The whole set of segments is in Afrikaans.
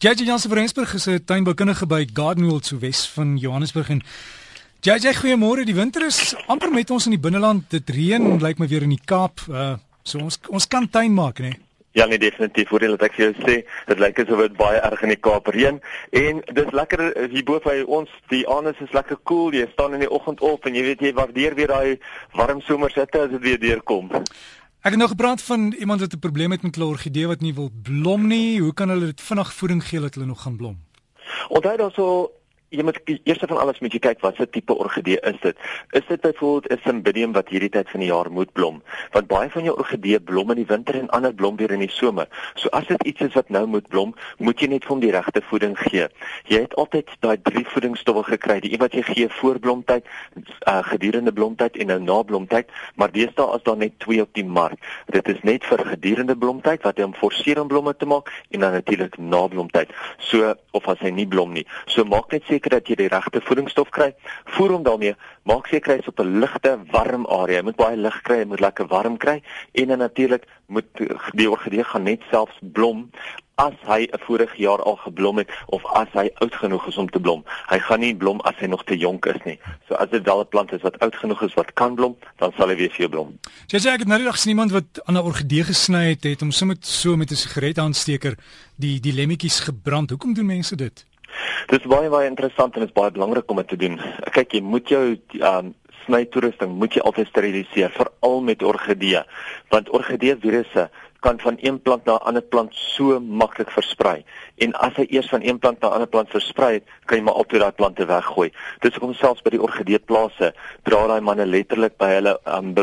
JJ Jansen van Rensburg is 'n tuinboukundige by Gardenwold so Wes van Johannesburg en JJ goeiemôre. Die winter is amper met ons in die binneland. Dit reën lyk my weer in die Kaap. Uh so ons ons kan tuin maak, né? Nee? Ja, nee definitief. Voordeel dat ek vir jou sê, dit lyk asof dit baie erg in die Kaap reën en dis lekker hier bo by ons. Die aand is lekker koel. Cool. Jy staan in die oggend op en jy weet jy waardeer weer daai warm somersitte as dit weer deurkom. Ek het nou gepraat van iemand wat 'n probleem het met hulle orgidee wat nie wil blom nie. Hoe kan hulle dit vinnig voeding gee dat hulle nog gaan blom? Onthou dan so jy moet eers van alles moet jy kyk wat se tipe orgidee is dit. Is dit byvoorbeeld 'n cymbidium wat hierdie tyd van die jaar moet blom? Want baie van jou orgidee blom in die winter en ander blom weer in die somer. So as dit iets is wat nou moet blom, moet jy net vir hom die regte voeding gee. Jy het altyd daai drie voedingsstowwe gekry, die een wat jy gee voor blomtyd, uh, gedurende blomtyd en nou na blomtyd, maar deesdae is daar net twee op die mark. Dit is net vir gedurende blomtyd wat jy hom forceer om blomme te maak en dan natuurlik na blomtyd. So of as hy nie blom nie. So maak net seker dat jy die regte voedingsstof kry. Voer hom daarmee. Maak seker hy's op 'n ligte, warm area. Jy moet baie lig kry, jy moet lekker warm kry en dan natuurlik moet die orgidee gaan net selfs blom as hy 'n vorige jaar al geblom het of as hy oud genoeg is om te blom. Hy gaan nie blom as hy nog te jonk is nie. So as dit wel 'n plant is wat oud genoeg is wat kan blom, dan sal hy weer vir jou blom. Jy sê ek het nou die dag sien iemand wat aan 'n orgidee gesny het, het hom sommer so met 'n sigaretaansteker die die lemmetjies gebrand. Hoekom doen mense dit? Dit is baie baie interessant en dit is baie belangrik om dit te doen. Kyk, jy moet jou um snytoerusting moet jy altyd steriliseer, veral met orgidee, want orgidee virusse kan van een plant na 'n ander plant so maklik versprei. En as hy eers van een plant na 'n ander plant versprei het, kan jy maar altyd daai plante weggooi. Dis hoekom selfs by die orgidee plase dra daai manne letterlik by hulle um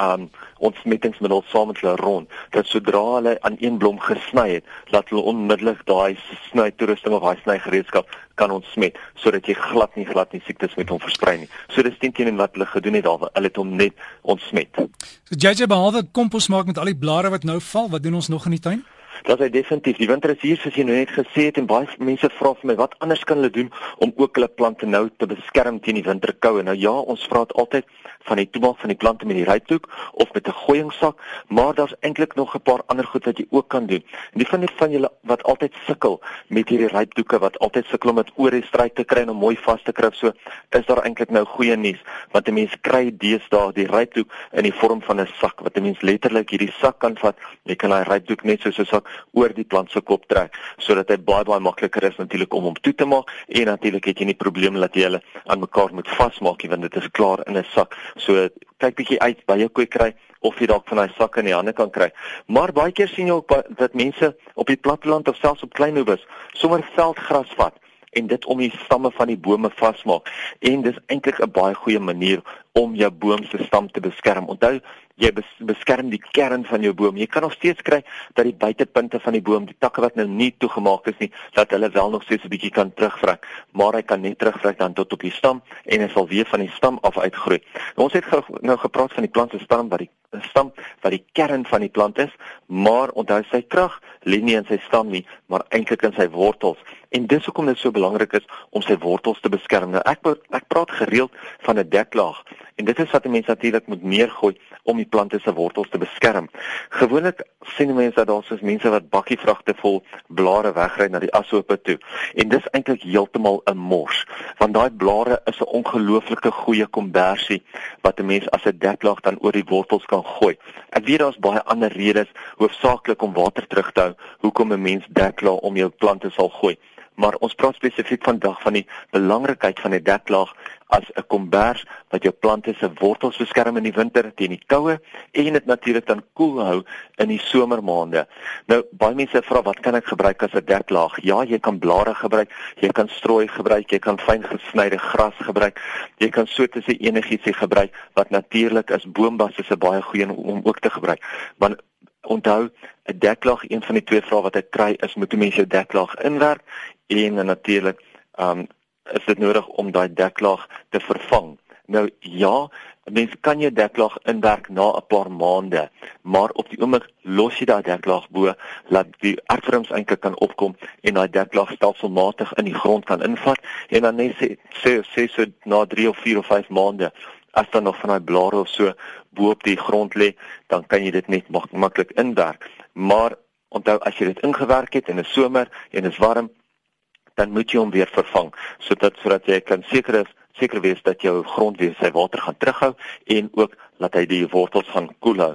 um ontsmettingsmiddel saam met hulle rond dat sodra hulle aan een blom gesny het, laat hulle onmiddellik daai sny toerusting of daai sny gereedskap kan ontsmet sodat jy glad nie glad nie siektes met hom versprei nie. So dis teen teen wat hulle gedoen het daar, hulle het hom net ontsmet. So JJ behalwe kompos maak met al die blare wat nou val, wat doen ons nog in die tuin? Dat hy definitief die winter is hier soos jy nou net gesê het en baie mense vra vir my wat anders kan hulle doen om ook hulle plante nou te beskerm teen die winterkoue. Nou ja, ons vra dit altyd van die toemaak van die plante met die rypdoek of met 'n gooiingsak, maar daar's eintlik nog 'n paar ander goed wat jy ook kan doen. En die van die van julle wat altyd sukkel met hierdie rypdoeke wat altyd sukkel om dit oor die stryd te kry en om mooi vas te kry, so is daar eintlik nou goeie nuus want 'n mens kry deesdae die rypdoek in die vorm van 'n sak wat 'n mens letterlik hierdie sak kan vat. Jy kan daai rypdoek net soos 'n sak oor die plant se kop trek sodat hy baie baie makliker is natuurlik om hom toe te maak en natuurlik het jy nie probleme dat jy hulle aan mekaar moet vasmaak nie want dit is klaar in 'n sak. So kyk bietjie uit by jou kwekery of jy dalk van daai sakke in die hande kan kry. Maar baie keer sien jy ook dat mense op die platteland of selfs op klein hoewe sommer veldgras vat en dit om die stamme van die bome vasmaak en dis eintlik 'n baie goeie manier om jou boom se stam te beskerm. Onthou, jy beskerm die kern van jou boom. Jy kan nog steeds kry dat die buitepunte van die boom, die takke wat nou nie toegemaak is nie, dat hulle wel nog steeds 'n bietjie kan terugvrek, maar hy kan net terugvrek dan tot op die stam en hy sal weer van die stam af uitgroei. Nou, ons het nou gepraat van die plant se stam wat die stam wat die kern van die plant is, maar onthou sy krag lê nie in sy stam nie, maar eintlik in sy wortels. En dis hoekom dit so belangrik is om sy wortels te beskerm. Nou ek ek praat gereeld van 'n deklaag En dit is wat mense natuurlik moet neergooi om die plante se wortels te beskerm. Gewoonlik sien mense dat daar soos mense wat bakkievragte vol blare wegry na die ashope toe. En dis eintlik heeltemal 'n mors, want daai blare is 'n ongelooflike goeie kombersie wat 'n mens as 'n deklaag dan oor die wortels kan gooi. Ek weet daar's baie ander redes, hoofsaaklik om water terug te hou, hoekom 'n mens deklaag om jou plante sal gooi maar ons praat spesifiek vandag van die belangrikheid van 'n deklaag as 'n kombers wat jou plante se wortels beskerm in die winter teen die koue en dit natuurlik dan koel cool hou in die somermaande. Nou baie mense vra wat kan ek gebruik as 'n deklaag? Ja, jy kan blare gebruik, jy kan strooi gebruik, jy kan fyn gesnyde gras gebruik. Jy kan soorte se enigiets gebruik wat natuurlik is. Boombas is 'n baie goeie om ook te gebruik. Want onthou 'n deklaag een van die twee vrae wat ek kry is moet 'n mens jou deklaag inwerk en natuurlik um is dit nodig om daai deklaag te vervang. Nou ja, mense kan jou deklaag inwerk na 'n paar maande, maar op die oomblik los jy daai deklaag bo, laat die aardvorms eintlik kan opkom en daai deklaag stelselmatig in die grond kan invat en dan net sê sê sê so na 3 of 4 of 5 maande as dan nog van daai blare of so bo op die grond lê, dan kan jy dit net mak maklik inwerk. Maar Onthou as jy dit ingewerk het in 'n somer en dit is warm, dan moet jy hom weer vervang sodat sodat jy kan seker is seker wees dat jou grond weer sy water gaan terughou en ook laat hy die wortels gaan koel hou.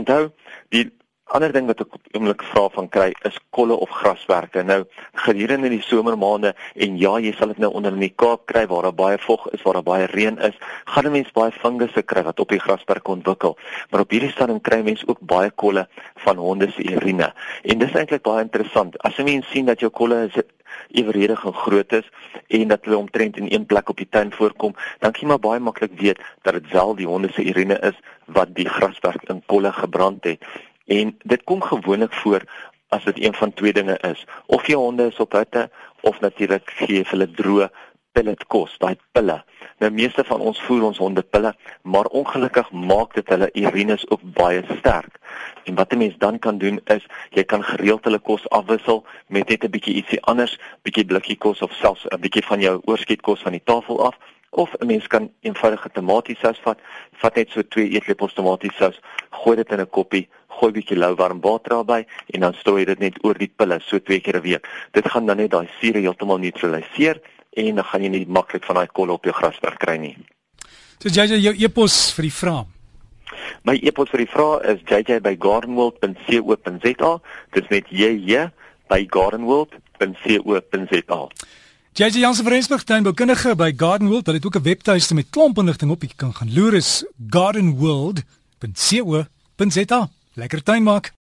Onthou, die ander ding wat ek oomblik vra van kry is kolle of graswerke. Nou gedurende die somermaande en ja, jy sal dit nou onder in die Kaap kry waar daar baie vog is, waar daar baie reën is, gaan 'n mens baie fungusse kry wat op die grasperk ontwikkel. Maar op hierdie stadium kry mens ook baie kolle van honde se urine. En dis eintlik baie interessant. As 'n mens sien dat jou kolle is eweredig en groot is en dat hulle omtrent in een plek op die tuin voorkom, dan kan jy maar baie maklik weet dat dit wel die honde se urine is wat die grasperk in kolle gebrand het. En dit kom gewoonlik voor as dit een van twee dinge is. Of jou honde is op hitte of natuurlik gee jy hulle droë pellet kos, daai pille. Nou meeste van ons voer ons honde pille, maar ongelukkig maak dit hulle urines ook baie sterk. En wat 'n mens dan kan doen is jy kan gereeld hulle kos afwissel met net 'n bietjie ietsie anders, bietjie blikkie kos of selfs 'n bietjie van jou oorskietkos van die tafel af of 'n mens kan eenvoudige tomatiesous vat, vat net so 2 eetlepels tomatiesous, gooi dit in 'n koppie, gooi bietjie lou warm water daarbey en dan strooi dit net oor die pille so twee keer 'n week. Dit gaan dan net daai suur heeltemal neutraliseer en dan gaan jy nie maklik van daai kolle op jou grasperk kry nie. So JJ jou e-pos vir die vraag. My e-pos vir die vraag is jj@gardenworld.co.za. Dit is net jj by gardenworld.co.za. JJ Jansen van Rensburg tuinboukundige by Garden World, hulle het ook 'n webtuiste met klomp inligting op. Jy kan gaan loer is gardenworld.co.za. Lekker tuin maak.